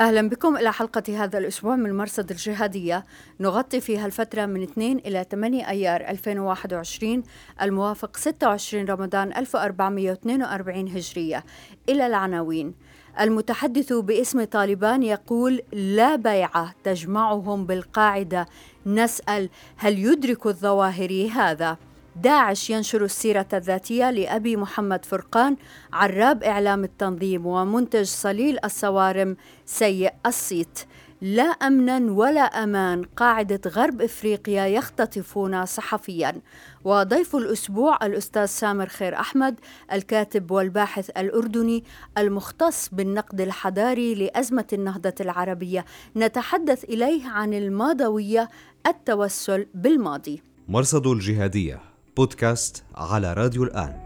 أهلا بكم إلى حلقة هذا الأسبوع من مرصد الجهادية. نغطي فيها الفترة من 2 إلى 8 أيار 2021 الموافق 26 رمضان 1442 هجرية. إلى العناوين. المتحدث باسم طالبان يقول لا بيعة تجمعهم بالقاعدة. نسأل هل يدرك الظواهري هذا؟ داعش ينشر السيرة الذاتية لأبي محمد فرقان عراب إعلام التنظيم ومنتج صليل الصوارم سيء الصيت. لا امنا ولا أمان قاعدة غرب إفريقيا يختطفون صحفيا. وضيف الأسبوع الأستاذ سامر خير أحمد الكاتب والباحث الأردني المختص بالنقد الحضاري لأزمة النهضة العربية. نتحدث إليه عن الماضوية التوسل بالماضي. مرصد الجهادية. بودكاست على راديو الآن.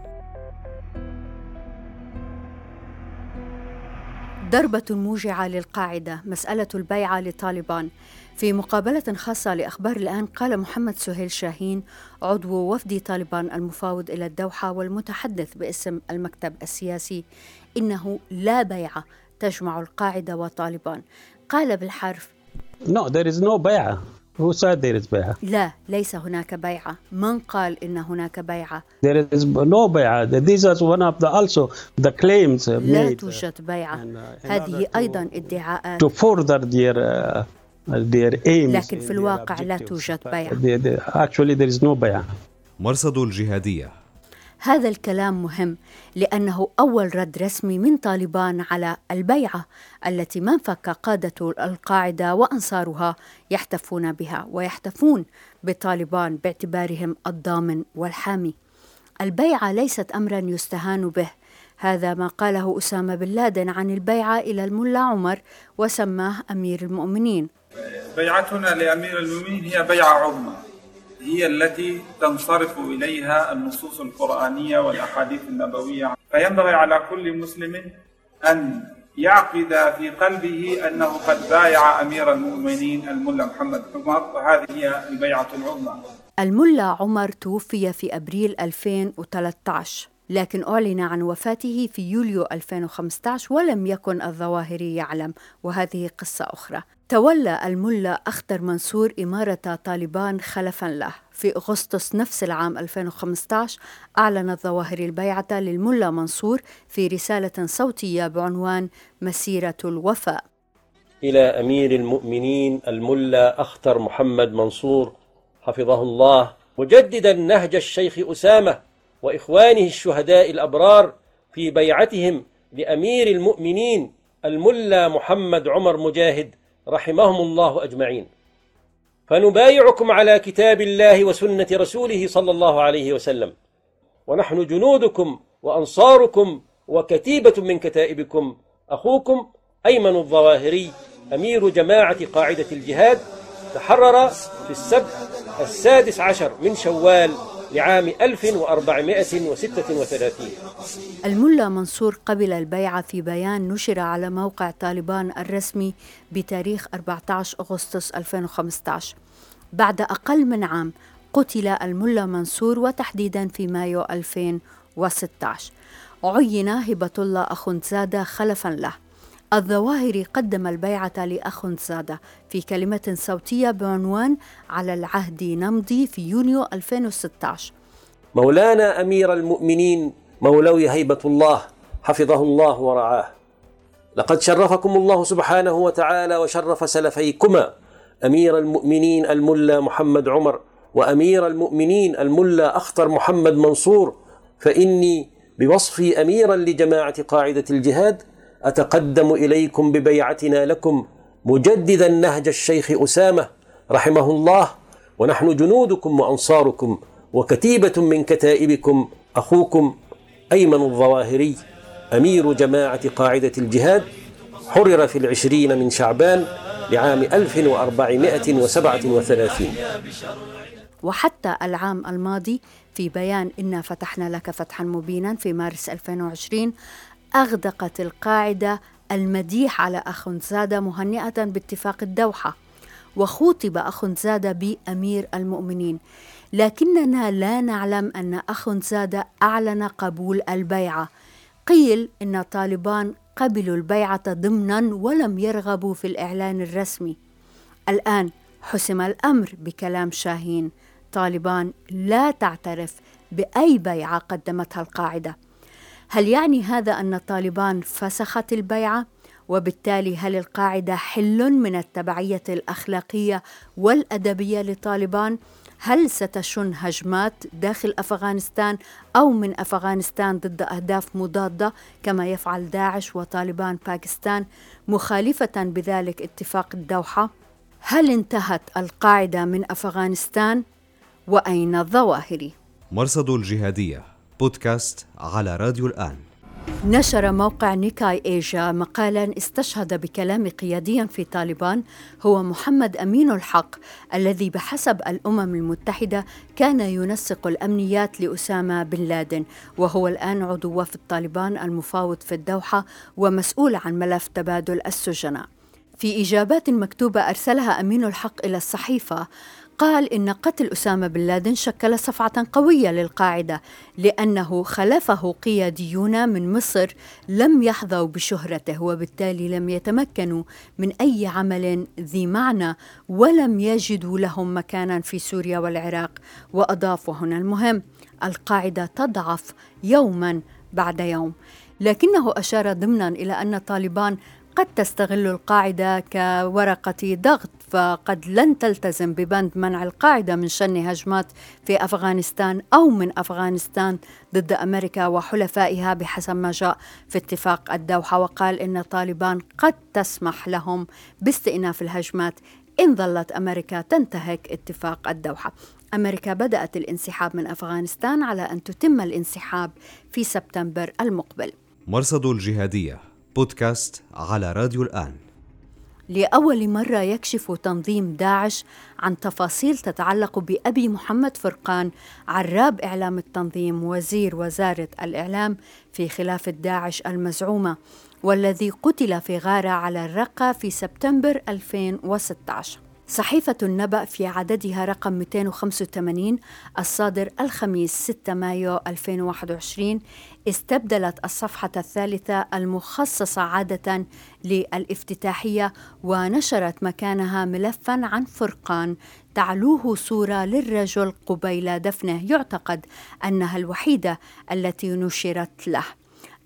ضربة موجعة للقاعدة مسألة البيعة لطالبان. في مقابلة خاصة لأخبار الآن قال محمد سهيل شاهين عضو وفد طالبان المفاوض إلى الدوحة والمتحدث باسم المكتب السياسي إنه لا بيعة تجمع القاعدة وطالبان. قال بالحرف No, there is no بيعة Who said there is بيعة؟ لا ليس هناك بيعة. من قال إن هناك بيعة؟ There is no بيعة. This is one of the also the claims لا توجد بيعة. Uh, هذه أيضا ادعاءات. to further their uh, their aims لكن في الواقع لا توجد بيعة. Actually there is no بيعة. مرصد الجهادية. هذا الكلام مهم لأنه أول رد رسمي من طالبان على البيعة التي ما انفك قادة القاعدة وأنصارها يحتفون بها ويحتفون بطالبان باعتبارهم الضامن والحامي. البيعة ليست امرا يستهان به هذا ما قاله أسامة بن لادن عن البيعة إلى الملا عمر وسماه أمير المؤمنين. بيعتنا لأمير المؤمنين هي بيعة عظمى هي التي تنصرف إليها النصوص القرآنية والأحاديث النبوية. فينبغي على كل مسلم أن يعقد في قلبه أنه قد بايع أمير المؤمنين الملا محمد عمر. وهذه هي البيعة العظمى. الملا عمر توفي في أبريل 2013 لكن أعلن عن وفاته في يوليو 2015 ولم يكن الظواهري يعلم. وهذه قصة أخرى. تولى الملا أخطر منصور إمارة طالبان خلفا له. في أغسطس نفس العام 2015 أعلن الظواهري البيعة للملا منصور في رسالة صوتية بعنوان مسيرة الوفاء. إلى أمير المؤمنين الملا أخطر محمد منصور حفظه الله مجددا نهج الشيخ أسامة وإخوانه الشهداء الأبرار في بيعتهم لأمير المؤمنين الملا محمد عمر مجاهد رحمهم الله أجمعين. فنبايعكم على كتاب الله وسنة رسوله صلى الله عليه وسلم. ونحن جنودكم وأنصاركم وكتيبة من كتائبكم. أخوكم أيمن الظواهري أمير جماعة قاعدة الجهاد تحرر في السبت السادس عشر من شوال لعام 1436 الملا منصور قبل البيعة في بيان نشر على موقع طالبان الرسمي بتاريخ 14 أغسطس 2015 بعد أقل من عام قتل الملا منصور وتحديدا في مايو 2016 عين هبة الله أخنزادة خلفا له. الظواهري قدم البيعة لأخنزادة في كلمة صوتية بعنوان على العهد نمضي في يونيو 2016 مولانا أمير المؤمنين مولوي هيبة الله حفظه الله ورعاه. لقد شرفكم الله سبحانه وتعالى وشرف سلفيكما أمير المؤمنين الملا محمد عمر وأمير المؤمنين الملا أخطر محمد منصور فإني بوصفي أميرا لجماعة قاعدة الجهاد أتقدم إليكم ببيعتنا لكم مجددا نهج الشيخ أسامة رحمه الله ونحن جنودكم وأنصاركم وكتيبة من كتائبكم أخوكم أيمن الظواهري أمير جماعة قاعدة الجهاد حرر في العشرين من شعبان لعام 1437 وحتى العام الماضي في بيان إنا فتحنا لك فتحا مبينا في مارس 2020 أغدقت القاعدة المديح على أخنزادة مهنئة باتفاق الدوحة وخوطب أخنزادة بأمير المؤمنين. لكننا لا نعلم أن أخنزادة أعلن قبول البيعة. قيل إن طالبان قبلوا البيعة ضمنا ولم يرغبوا في الإعلان الرسمي. الآن حسم الأمر بكلام شاهين. طالبان لا تعترف بأي بيعة قدمتها القاعدة. هل يعني هذا أن طالبان فسخت البيعة؟ وبالتالي هل القاعدة حل من التبعية الأخلاقية والأدبية لطالبان؟ هل ستشن هجمات داخل أفغانستان أو من أفغانستان ضد أهداف مضادة كما يفعل داعش وطالبان باكستان مخالفة بذلك اتفاق الدوحة؟ هل انتهت القاعدة من أفغانستان؟ وأين الظواهري؟ مرصد الجهادية بودكاست على راديو الآن نشر موقع نيكاي إيجا مقالا استشهد بكلام قيادي في طالبان هو محمد أمين الحق الذي بحسب الأمم المتحدة كان ينسق الأمنيات لأسامة بن لادن وهو الآن عضو في الطالبان المفاوض في الدوحة ومسؤول عن ملف تبادل السجناء. في إجابات مكتوبة أرسلها أمين الحق إلى الصحيفة قال إن قتل أسامة بن لادن شكل صفعة قوية للقاعدة لأنه خلفه قياديون من مصر لم يحظوا بشهرته وبالتالي لم يتمكنوا من أي عمل ذي معنى ولم يجدوا لهم مكانا في سوريا والعراق وأضاف وهنا المهم القاعدة تضعف يوما بعد يوم. لكنه أشار ضمنا إلى أن طالبان قد تستغل القاعدة كورقة ضغط فقد لن تلتزم ببند منع القاعدة من شن هجمات في أفغانستان أو من أفغانستان ضد أمريكا وحلفائها بحسب ما جاء في اتفاق الدوحة وقال إن طالبان قد تسمح لهم باستئناف الهجمات إن ظلت أمريكا تنتهك اتفاق الدوحة. أمريكا بدأت الانسحاب من أفغانستان على أن تتم الانسحاب في سبتمبر المقبل. مرصد الجهادية بودكاست على راديو الآن. لأول مرة يكشف تنظيم داعش عن تفاصيل تتعلق بأبي محمد فرقان عراب إعلام التنظيم وزير وزارة الإعلام في خلافة داعش المزعومة والذي قتل في غارة على الرقة في سبتمبر 2016 صحيفة النبأ في عددها رقم 285 الصادر الخميس 6 مايو 2021 استبدلت الصفحة الثالثة المخصصة عادة للافتتاحية ونشرت مكانها ملفا عن فرقان تعلوه صورة للرجل قبيل دفنه يعتقد أنها الوحيدة التي نشرت له.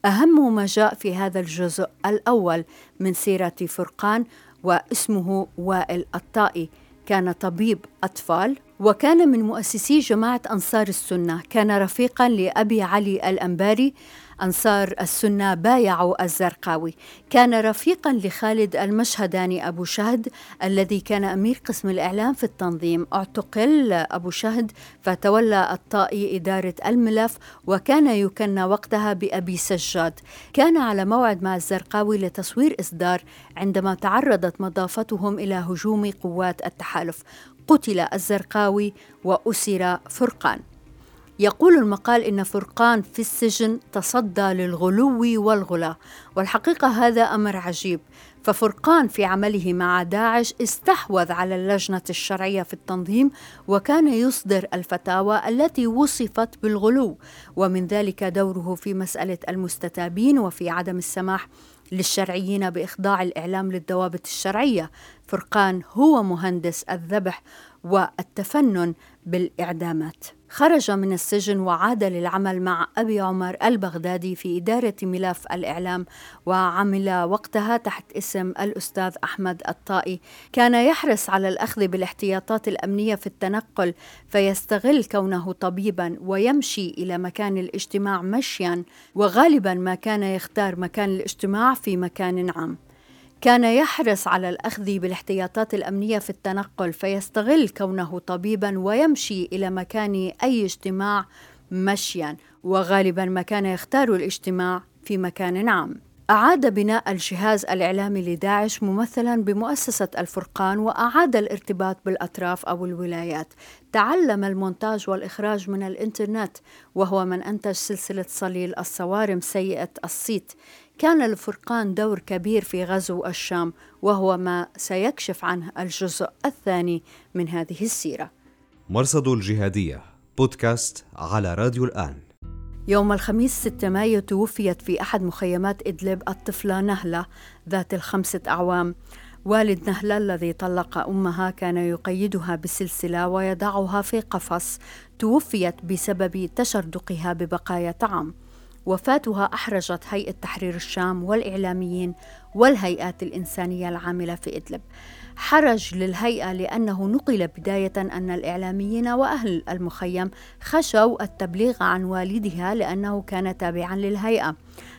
أهم ما جاء في هذا الجزء الأول من سيرة فرقان واسمه وائل الطائي. كان طبيب أطفال وكان من مؤسسي جماعة أنصار السنة. كان رفيقا لأبي علي الأنباري أنصار السنة بايعوا الزرقاوي. كان رفيقا لخالد المشهداني أبو شهد الذي كان أمير قسم الإعلام في التنظيم. اعتقل أبو شهد فتولى الطائي إدارة الملف وكان يكنى وقتها بأبي سجاد. كان على موعد مع الزرقاوي لتصوير إصدار عندما تعرضت مضافتهم إلى هجوم قوات التحالف. قتل الزرقاوي وأسر فرقان. يقول المقال إن فرقان في السجن تصدى للغلو والغلا والحقيقة هذا أمر عجيب. ففرقان في عمله مع داعش استحوذ على اللجنة الشرعية في التنظيم وكان يصدر الفتاوى التي وصفت بالغلو ومن ذلك دوره في مسألة المستتابين وفي عدم السماح للشرعيين بإخضاع الإعلام للضوابط الشرعية. فرقان هو مهندس الذبح والتفنن بالإعدامات. خرج من السجن وعاد للعمل مع أبي عمر البغدادي في إدارة ملف الإعلام وعمل وقتها تحت اسم الأستاذ أحمد الطائي. كان يحرص على الأخذ بالاحتياطات الأمنية في التنقل فيستغل كونه طبيبا ويمشي إلى مكان الاجتماع مشيا وغالبا ما كان يختار مكان الاجتماع في مكان عام. كان يحرص على الأخذ بالاحتياطات الأمنية في التنقل فيستغل كونه طبيبا ويمشي إلى مكان أي اجتماع مشيا وغالبا ما كان يختار الاجتماع في مكان عام. أعاد بناء الجهاز الإعلامي لداعش ممثلا بمؤسسة الفرقان وأعاد الارتباط بالأطراف أو الولايات. تعلم المونتاج والإخراج من الإنترنت وهو من أنتج سلسلة صليل الصوارم سيئة الصيت. كان للفرقان دور كبير في غزو الشام وهو ما سيكشف عنه الجزء الثاني من هذه السيرة. مرصد الجهادية بودكاست على راديو الآن. يوم الخميس 6 مايو توفيت في أحد مخيمات إدلب الطفلة نهلة ذات الخمسة أعوام. والد نهلة الذي طلق أمها كان يقيدها بسلسلة ويضعها في قفص توفيت بسبب تشردقها ببقايا طعام. وفاتها أحرجت هيئة تحرير الشام والإعلاميين والهيئات الإنسانية العاملة في إدلب. حرج للهيئة لأنه نقل بداية أن الإعلاميين وأهل المخيم خشوا التبليغ عن والدها لأنه كان تابعا للهيئة.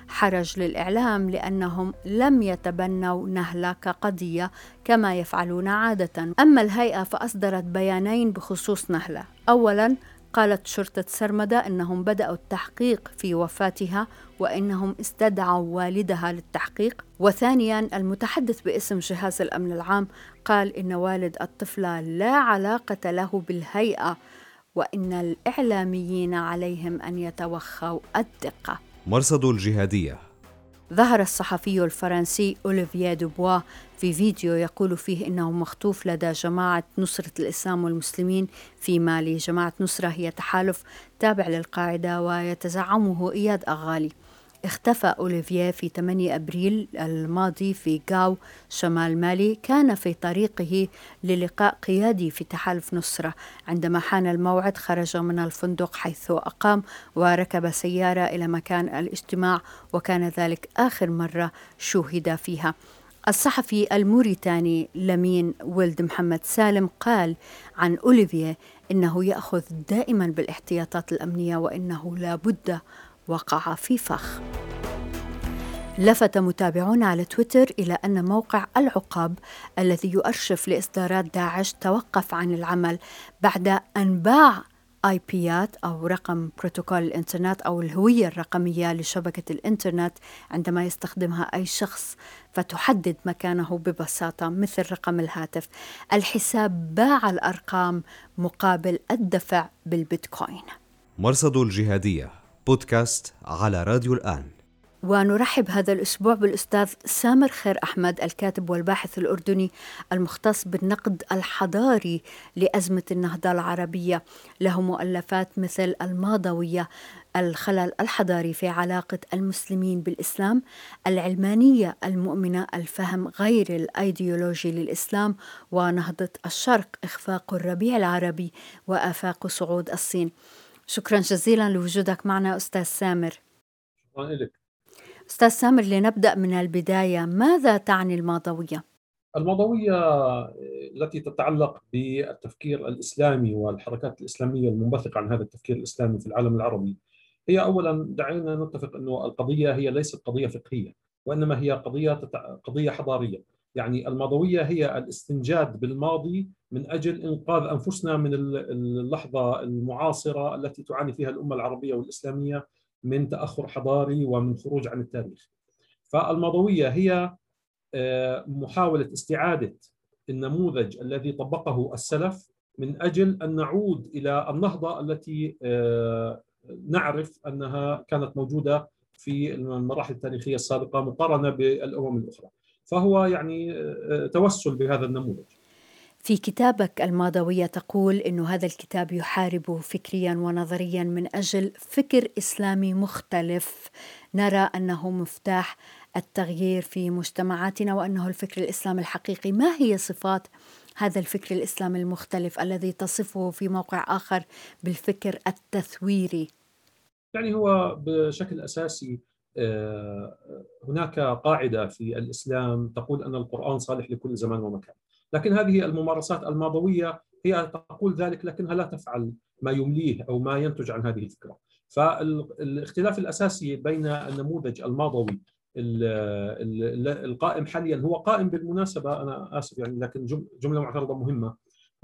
حرج للإعلام لأنهم لم يتبنوا نهلة كقضية كما يفعلون عادة. أما الهيئة فأصدرت بيانين بخصوص نهلة أولا قالت شرطة سرمدة أنهم بدأوا التحقيق في وفاتها وأنهم استدعوا والدها للتحقيق. وثانيا المتحدث باسم جهاز الأمن العام قال إن والد الطفلة لا علاقة له بالهيئة وإن الإعلاميين عليهم أن يتوخوا الدقة. مرصد الجهادية. ظهر الصحفي الفرنسي أوليفييه دوبوا في فيديو يقول فيه إنه مخطوف لدى جماعة نصرة الإسلام والمسلمين في مالي. جماعة نصرة هي تحالف تابع للقاعدة ويتزعمه إياد أغالي. اختفى أوليفييه في 8 أبريل الماضي في غاو شمال مالي. كان في طريقه للقاء قيادي في تحالف نصرة. عندما حان الموعد خرج من الفندق حيث أقام وركب سيارة إلى مكان الاجتماع وكان ذلك آخر مرة شوهد فيها. الصحفي الموريتاني لمين ولد محمد سالم قال عن أوليفييه إنه يأخذ دائما بالاحتياطات الأمنية وإنه لا بد وقع في فخ. لفت متابعون على تويتر إلى أن موقع العقاب الذي يؤرشف لإصدارات داعش توقف عن العمل بعد أن باع آي بيات أو رقم بروتوكول الإنترنت أو الهوية الرقمية لشبكة الإنترنت عندما يستخدمها أي شخص فتحدد مكانه ببساطة مثل رقم الهاتف. الحساب باع الأرقام مقابل الدفع بالبيتكوين. مرصد الجهادية. بودكاست على راديو الآن. ونرحب هذا الأسبوع بالأستاذ سامر خير أحمد الكاتب والباحث الأردني المختص بالنقد الحضاري لأزمة النهضة العربية. له مؤلفات مثل الماضوية الخلل الحضاري في علاقة المسلمين بالإسلام العلمانية المؤمنة الفهم غير الأيديولوجي للإسلام ونهضة الشرق إخفاق الربيع العربي وآفاق صعود الصين. شكرا جزيلا لوجودك معنا أستاذ سامر. شكرا لك. أستاذ سامر لنبدأ من البداية ماذا تعني الماضوية؟ الماضوية التي تتعلق بالتفكير الإسلامي والحركات الإسلامية المنبثقة عن هذا التفكير الإسلامي في العالم العربي. هي أولا دعينا نتفق أنه القضية هي ليست قضية فقهية وإنما هي قضية قضية حضارية. يعني الماضوية هي الاستنجاد بالماضي من أجل إنقاذ أنفسنا من اللحظة المعاصرة التي تعاني فيها الأمة العربية والإسلامية من تأخر حضاري ومن خروج عن التاريخ. فالماضوية هي محاولة استعادة النموذج الذي طبقه السلف من أجل أن نعود إلى النهضة التي نعرف أنها كانت موجودة في المراحل التاريخية السابقة مقارنة بالأمم الأخرى. فهو يعني توسل بهذا النموذج. في كتابك الماضوية تقول أن هذا الكتاب يحارب فكريا ونظريا من أجل فكر إسلامي مختلف. نرى أنه مفتاح التغيير في مجتمعاتنا وأنه الفكر الإسلامي الحقيقي ما هي صفات هذا الفكر الإسلامي المختلف الذي تصفه في موقع آخر بالفكر التثويري؟ يعني هو بشكل أساسي هناك قاعدة في الإسلام تقول أن القرآن صالح لكل زمان ومكان. لكن هذه الممارسات الماضوية هي تقول ذلك لكنها لا تفعل ما يمليه أو ما ينتج عن هذه الفكرة. فالاختلاف الأساسي بين النموذج الماضوي القائم حاليا هو قائم بالمناسبة أنا آسف يعني لكن جملة معترضة مهمة.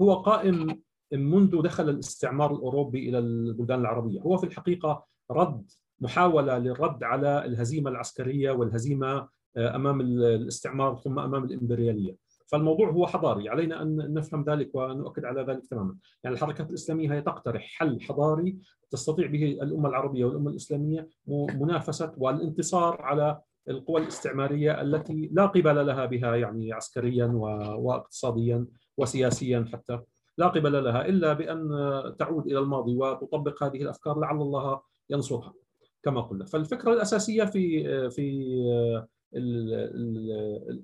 هو قائم منذ دخل الاستعمار الأوروبي إلى البلدان العربية. هو في الحقيقة رد محاولة للرد على الهزيمة العسكرية والهزيمة أمام الاستعمار ثم أمام الإمبريالية. فالموضوع هو حضاري علينا أن نفهم ذلك ونؤكد على ذلك تماما. يعني الحركات الإسلامية هي تقترح حل حضاري تستطيع به الأمة العربية والأمة الإسلامية منافسة والانتصار على القوى الاستعمارية التي لا قبل لها بها يعني عسكريا واقتصاديا وسياسيا حتى. لا قبل لها إلا بأن تعود إلى الماضي وتطبق هذه الأفكار لعل الله ينصرها. كما قلنا فالفكرة الأساسية في في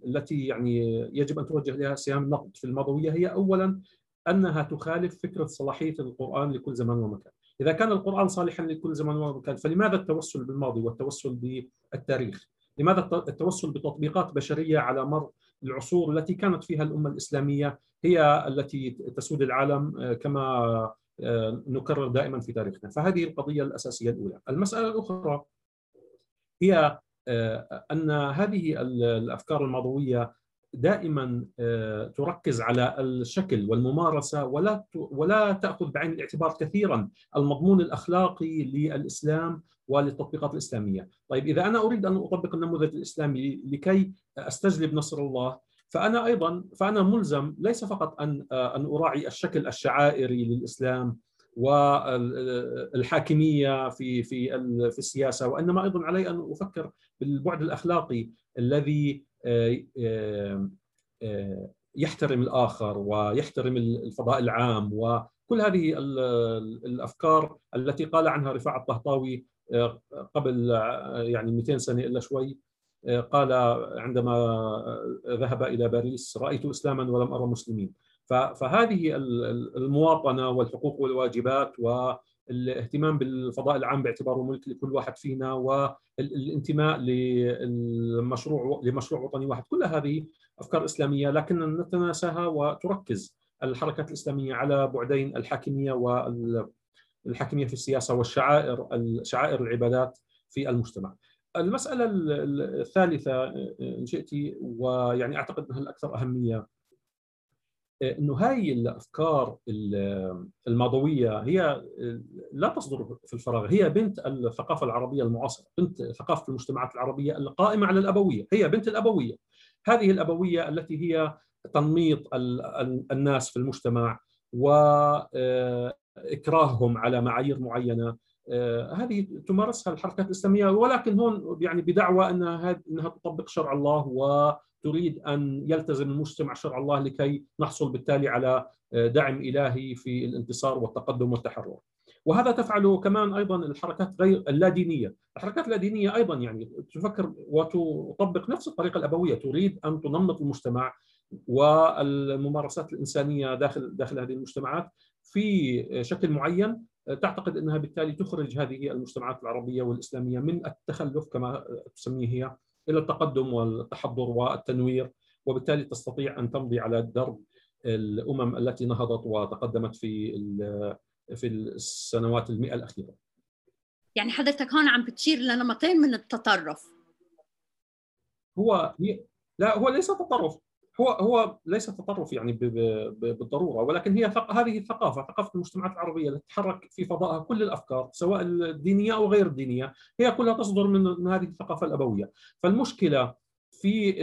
التي يعني يجب أن توجه لها سهام النقد في الماضويه هي اولا أنها تخالف فكرة صلاحية القرآن لكل زمان ومكان. إذا كان القرآن صالحا لكل زمان ومكان فلماذا التوسل بالماضي والتوسل بالتاريخ؟ لماذا التوسل بتطبيقات بشرية على مر العصور التي كانت فيها الأمة الإسلامية هي التي تسود العالم كما نكرر دائما في تاريخنا، فهذه القضية الأساسية الأولى. المسألة الأخرى هي آه، أن هذه الأفكار الماضوية دائما آه، تركز على الشكل والممارسة ولا ولا تأخذ بعين الاعتبار كثيرا المضمون الأخلاقي للإسلام وللتطبيقات الإسلامية، طيب إذا أنا أريد أن أطبق النموذج الإسلامي لكي أستجلب نصر الله فأنا أيضا فأنا ملزم ليس فقط أن آه، أن أراعي الشكل الشعائري للإسلام والحاكمية في في في السياسة وإنما أيضا علي أن أفكر بالبعد الأخلاقي الذي آه، آه، يحترم الآخر ويحترم الفضاء العام وكل هذه الأفكار التي قال عنها رفاعة الطهطاوي قبل يعني 200 سنة إلا شوي. قال عندما ذهب إلى باريس رأيت إسلاما ولم أرى مسلمين فهذه المواطنة والحقوق والواجبات والاهتمام بالفضاء العام باعتباره ملك لكل واحد فينا والانتماء للمشروع لمشروع وطني واحد كل هذه أفكار إسلامية لكن نتناساها وتركز الحركات الإسلامية على بعدين الحاكمية والحاكمية في السياسة والشعائر شعائر العبادات في المجتمع. المسألة الثالثة إن شئت ويعني أعتقد أنها الأكثر أهمية إنه هاي الأفكار الماضوية هي لا تصدر في الفراغ. هي بنت الثقافة العربية المعاصرة بنت ثقافة المجتمعات العربية القائمة على الأبوية. هي بنت الأبوية. هذه الأبوية التي هي تنميط الناس في المجتمع واكراههم على معايير معينة هذه تمارسها الحركات الإسلامية ولكن هون يعني بدعوى انها إنها تطبق شرع الله و تريد أن يلتزم المجتمع شرع الله لكي نحصل بالتالي على آه، دعم إلهي في الانتصار والتقدم والتحرر. وهذا تفعله كمان أيضا الحركات غير اللادينية، الحركات اللادينية أيضا يعني تفكر وتطبق نفس الطريقة الأبوية، تريد أن تنمط المجتمع والممارسات الإنسانية داخل داخل هذه المجتمعات في شكل معين تعتقد أنها بالتالي تخرج هذه المجتمعات العربية والإسلامية من التخلف كما تسميه هي إلى التقدم والتحضر والتنوير وبالتالي تستطيع أن تمضي على درب الأمم التي نهضت وتقدمت في في السنوات المئة الأخيرة. يعني حضرتك هون عم بتشير لنمطين من التطرف. هو لا هو ليس تطرف. هو هو ليس تطرف يعني بالضرورة ولكن هي هذه الثقافه ثقافة المجتمعات العربية التي تتحرك في فضائها كل الأفكار سواء الدينية أو غير الدينية هي كلها تصدر من هذه الثقافة الأبوية. فالمشكلة في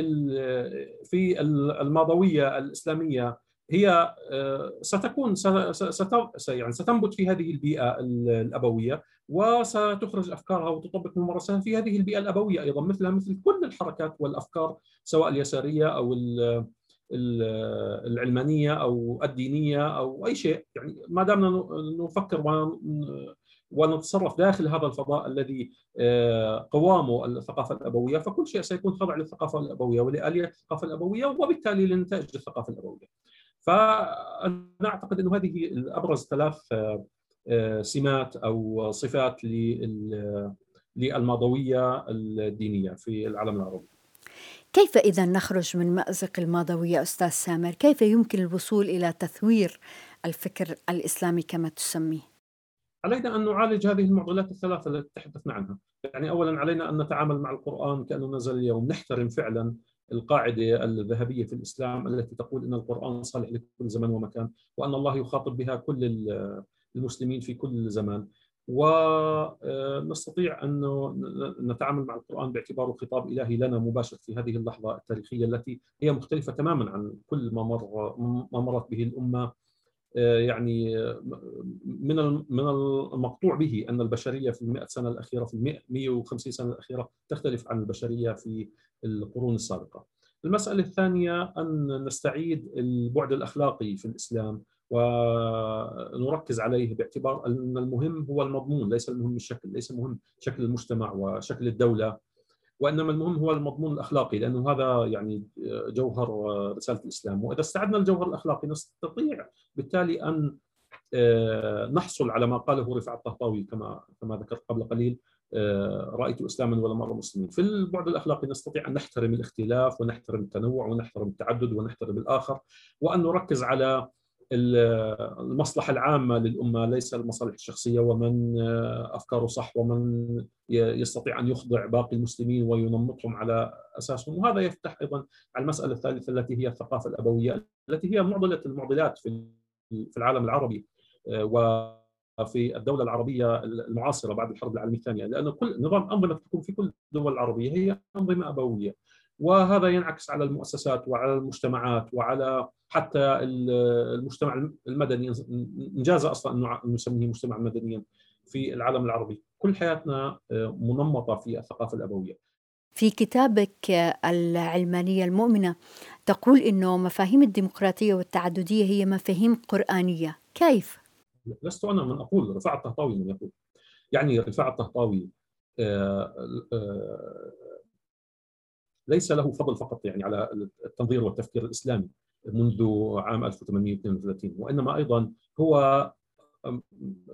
في الماضوية الإسلامية هي آه، ستكون يعني ستنبت في هذه البيئة الأبوية وستخرج أفكارها وتطبق ممارساتها في هذه البيئة الأبوية أيضا مثلها مثل كل الحركات والأفكار سواء اليسارية أو العلمانية أو الدينية أو أي شيء يعني ما دامنا نفكر ونتصرف داخل هذا الفضاء الذي آه، قوامه الثقافة الأبوية فكل شيء سيكون خاضع للثقافة الأبوية ولاليات الثقافة الأبوية وبالتالي لنتائج الثقافة الأبوية. فأنا أعتقد إنه هذه أبرز ثلاث آه، سمات أو صفات للماضوية الدينية في العالم العربي. كيف إذا نخرج من مأزق الماضوية أستاذ سامر؟ كيف يمكن الوصول إلى تثوير الفكر الإسلامي كما تسميه؟ علينا أن نعالج هذه المعضلات الثلاثة التي تحدثنا عنها، يعني اولا علينا أن نتعامل مع القرآن كأنه نزل اليوم، نحترم فعلا القاعدة الذهبية في الإسلام التي تقول إن القرآن صالح لكل زمان ومكان، وأن الله يخاطب بها كل المسلمين في كل زمان. ونستطيع أن نتعامل مع القرآن باعتباره خطاب الهي لنا مباشر في هذه اللحظة التاريخية التي هي مختلفة تماما عن كل ما مر ما مرت به آه، يعني من من المقطوع به أن البشرية في المئة سنة الأخيرة في 150 سنة الأخيرة تختلف عن البشرية في القرون السابقة. المسألة الثانية أن نستعيد البعد الأخلاقي في الإسلام ونركز عليه باعتبار أن المهم هو المضمون ليس المهم الشكل، ليس المهم شكل المجتمع وشكل الدولة وإنما المهم هو المضمون الأخلاقي لأنه هذا يعني جوهر رسالة الإسلام، وإذا استعدنا الجوهر الأخلاقي نستطيع بالتالي أن آه، نحصل على ما قاله رفاعة الطهطاوي كما كما ذكرت قبل قليل آه، رأيت إسلاما ولم ارى مسلمين، في البعد الأخلاقي نستطيع أن نحترم الاختلاف ونحترم التنوع ونحترم التعدد ونحترم الآخر وأن نركز على المصلحة العامة للأمة ليس المصالح الشخصية. ومن آه، أفكاره صح ومن يستطيع أن يخضع باقي المسلمين وينمطهم على أساسهم. وهذا يفتح أيضا على المسألة الثالثة التي هي الثقافة الأبوية التي هي معضلة المعضلات في العالم العربي آه، وفي الدولة العربية المعاصرة بعد الحرب العالمية الثانية. لأن كل نظام أنظمة تكون في كل الدول العربية هي أنظمة أبوية. وهذا ينعكس على المؤسسات وعلى المجتمعات وعلى حتى المجتمع المدني إنجاز أصلا ان نسميه مجتمعا مدنيا في العالم العربي، كل حياتنا آه، منمطة في الثقافة الأبوية. في كتابك العلمانية المؤمنة تقول إنه مفاهيم الديمقراطية والتعددية هي مفاهيم قرآنية، كيف؟ لست أنا من أقول رفاعة الطهطاوي من يقول. يعني رفاعة الطهطاوي آه، آه، ليس له فضل فقط يعني على التنظير والتفكير الإسلامي منذ عام 1832 وإنما أيضا هو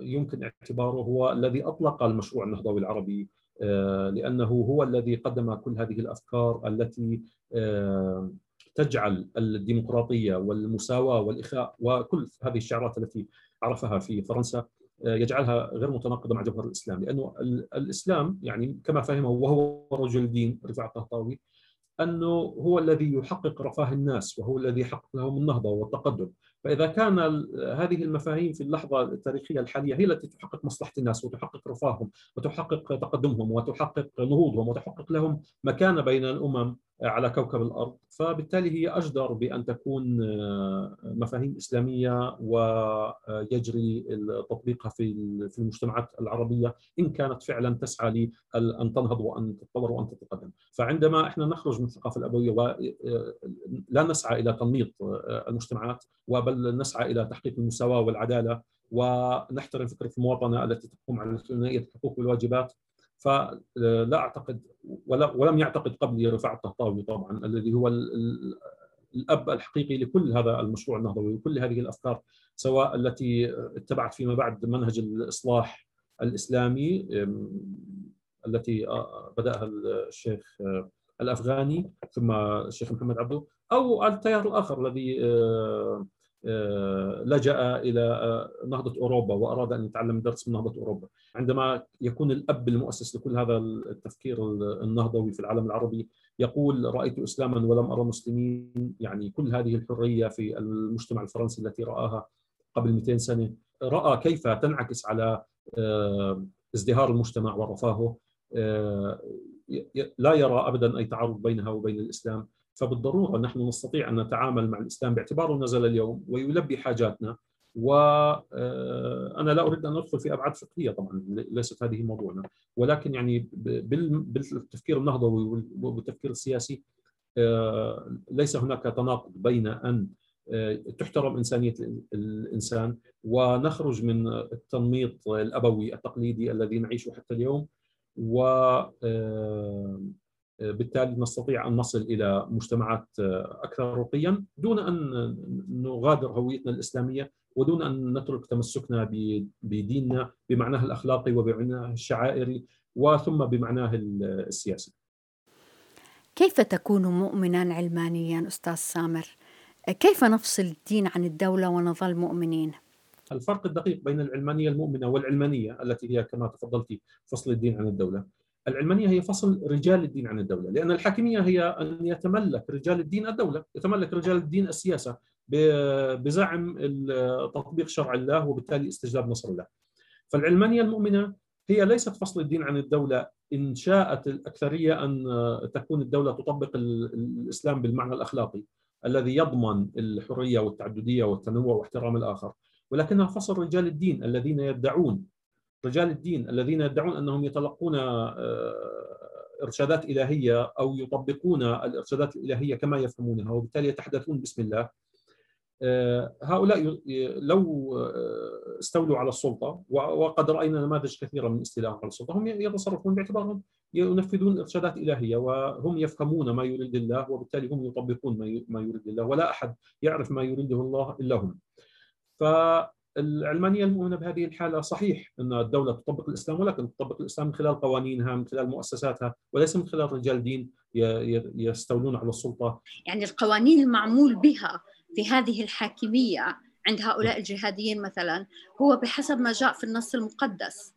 يمكن اعتباره هو الذي أطلق المشروع النهضوي العربي آه، لأنه هو الذي قدم كل هذه الأفكار التي آه، تجعل الديمقراطية والمساواة والإخاء وكل هذه الشعارات التي عرفها في فرنسا آه، يجعلها غير متناقضة مع جوهر الإسلام لأنه الإسلام يعني كما فهمه وهو رجل الدين رفاع الطهطاوي أنه هو الذي يحقق رفاه الناس وهو الذي يحقق لهم النهضة والتقدم، فإذا كان هذه المفاهيم في اللحظة التاريخية الحالية هي التي تحقق مصلحة الناس وتحقق رفاههم وتحقق تقدمهم وتحقق نهوضهم وتحقق لهم مكانه بين الأمم. على كوكب الأرض، فبالتالي هي أجدر بأن تكون مفاهيم إسلامية ويجري تطبيقها في في المجتمعات العربية إن كانت فعلا تسعى لأن تنهض وأن تتطور وأن تتقدم، فعندما إحنا نخرج من الثقافة الأبوية ولا نسعى إلى تنميط المجتمعات وبل نسعى إلى تحقيق المساواة والعدالة ونحترم فكرة المواطنة التي تقوم على ثنائية الحقوق والواجبات فلا أعتقد ولم يعتقد قبلي رفاعة الطهطاوي طبعا الذي هو الأب الحقيقي لكل هذا المشروع النهضوي وكل هذه الأفكار سواء التي اتبعت فيما بعد منهج الإصلاح الإسلامي التي بدأها الشيخ الأفغاني ثم الشيخ محمد عبده أو التيار الآخر الذي آه، لجأ إلى آه، نهضة أوروبا وأراد أن يتعلم درس من نهضة أوروبا. عندما يكون الأب المؤسس لكل هذا التفكير النهضوي في العالم العربي يقول رأيت إسلاما ولم أرى مسلمين. يعني كل هذه الحرية في المجتمع الفرنسي التي رآها قبل 200 سنة رأى كيف تنعكس على آه، ازدهار المجتمع ورفاهه. لا يرى أبدا أي تعارض بينها وبين الإسلام. فبالضرورة نحن نستطيع أن نتعامل مع الإسلام باعتباره نزل اليوم ويلبي حاجاتنا وأنا لا أريد أن أدخل في أبعاد فقهية طبعا ليست هذه موضوعنا ولكن يعني بالتفكير النهضوي والتفكير السياسي آه، ليس هناك تناقض بين أن آه، تحترم إنسانية الإنسان ونخرج من التنميط الأبوي التقليدي الذي نعيشه حتى اليوم و آه، بالتالي نستطيع أن نصل إلى مجتمعات أكثر رقيا دون أن نغادر هويتنا الإسلامية ودون أن نترك تمسكنا بديننا بمعناه الاخلاقي وبمعناه الشعائري وثم بمعناه السياسي. كيف تكون مؤمنا علمانيا أستاذ سامر؟ كيف نفصل الدين عن الدولة ونظل مؤمنين؟ الفرق الدقيق بين العلمانية المؤمنة والعلمانية التي هي كما تفضلت فصل الدين عن الدولة العلمانية هي فصل رجال الدين عن الدولة، لأن الحاكمية هي أن يتملك رجال الدين الدولة، يتملك رجال الدين السياسة بزعم تطبيق شرع الله وبالتالي استجلاب نصر الله. فالعلمانية المؤمنة هي ليست فصل الدين عن الدولة إن شاءت الأكثرية أن تكون الدولة تطبق الإسلام بالمعنى الأخلاقي الذي يضمن الحرية والتعددية والتنوع واحترام الآخر ولكنها فصل رجال الدين الذين يدعون رجال الدين الذين يدعون أنهم يتلقون آه، إرشادات إلهية أو يطبقون الإرشادات الإلهية كما يفهمونها وبالتالي يتحدثون باسم الله آه، هؤلاء لو آه، استولوا على السلطة وقد رأينا نماذج كثيرة من استيلائهم على السلطة هم يتصرفون باعتبارهم ينفذون إرشادات إلهية وهم يفهمون ما يريد الله وبالتالي هم يطبقون ما يريد الله ولا أحد يعرف ما يريده الله إلا هم. فالعلمانيه المؤمنة بهذه الحالة صحيح أن الدولة تطبق الإسلام ولكن تطبق الإسلام من خلال قوانينها من خلال مؤسساتها وليس من خلال رجال دين يستولون على السلطة. يعني القوانين المعمول بها في هذه الحاكمية عند هؤلاء الجهاديين مثلا هو بحسب ما جاء في النص المقدس.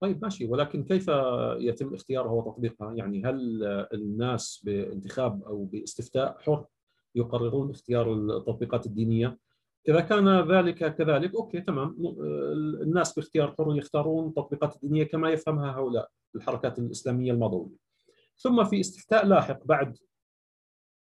طيب ماشي ولكن كيف يتم اختيارها وتطبيقها؟ يعني هل الناس بانتخاب أو باستفتاء حر يقررون اختيار التطبيقات الدينية؟ إذا كان ذلك كذلك أوكي تمام. الناس باختيار حر يختارون التطبيقات الدينيه كما يفهمها هؤلاء الحركات الإسلامية المضويه. ثم في استفتاء لاحق بعد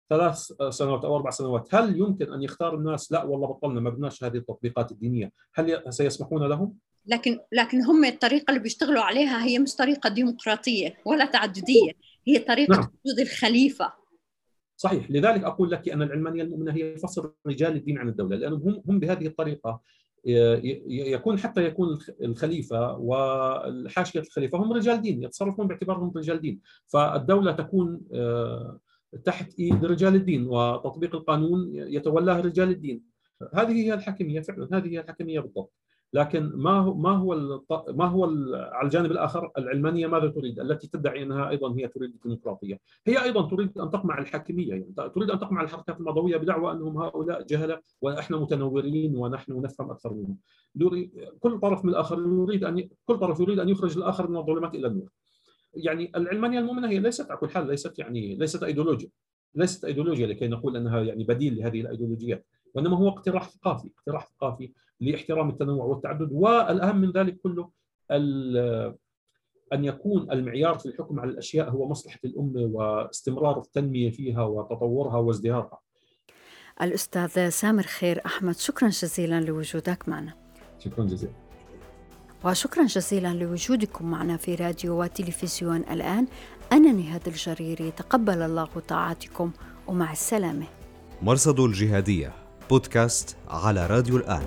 ثلاث سنوات أو أربع سنوات هل يمكن أن يختار الناس؟ لا والله بطلنا ما بدناش هذه التطبيقات الدينية. هل سيسمحون لهم؟ لكن لكن هم الطريقة اللي بيشتغلوا عليها هي مش طريقة ديمقراطية ولا تعددية. هي طريقة نعم. وجود الخليفة. صحيح. لذلك أقول لك أن العلمانية المؤمنة هي فصل رجال الدين عن الدولة لانهم هم بهذه الطريقة يكون حتى يكون الخليفة وحاشيه الخليفة هم رجال دين يتصرفون باعتبارهم رجال دين. فالدولة تكون آه، تحت إيد رجال الدين وتطبيق القانون يتولاه رجال الدين. هذه هي الحكميه فعلا هذه هي الحكميه بالضبط. لكن ما هو ما هو ما هو على الجانب الآخر العلمانية ماذا تريد؟ التي تدعي أنها أيضا هي تريد الديمقراطية، هي أيضا تريد أن تقمع الحاكمية يعني تريد أن تقمع الحركات المضوية بدعوى أنهم هؤلاء جهلة وإحنا متنورين ونحن نفهم أكثر منهم. كل طرف من الآخر يريد أن كل طرف يريد أن يخرج الآخر من الظلمات إلى النور. يعني العلمانية المؤمنة هي ليست على كل حال ليست يعني ليست ايديولوجيا ليست إيديولوجيا لكي نقول أنها يعني بديل لهذه الإيديولوجيات وإنما هو اقتراح ثقافي اقتراح ثقافي لاحترام التنوع والتعدد والأهم من ذلك كله أن يكون المعيار في الحكم على الأشياء هو مصلحة الأمة واستمرار التنمية فيها وتطورها وازدهارها. الأستاذ سامر خير أحمد شكرا جزيلا لوجودك معنا. شكرا جزيلا. وشكرا جزيلا لوجودكم معنا في راديو وتلفزيون الآن أنا نهاد الجريري تقبل الله طاعاتكم ومع السلامة مرصد الجهادية بودكاست على راديو الآن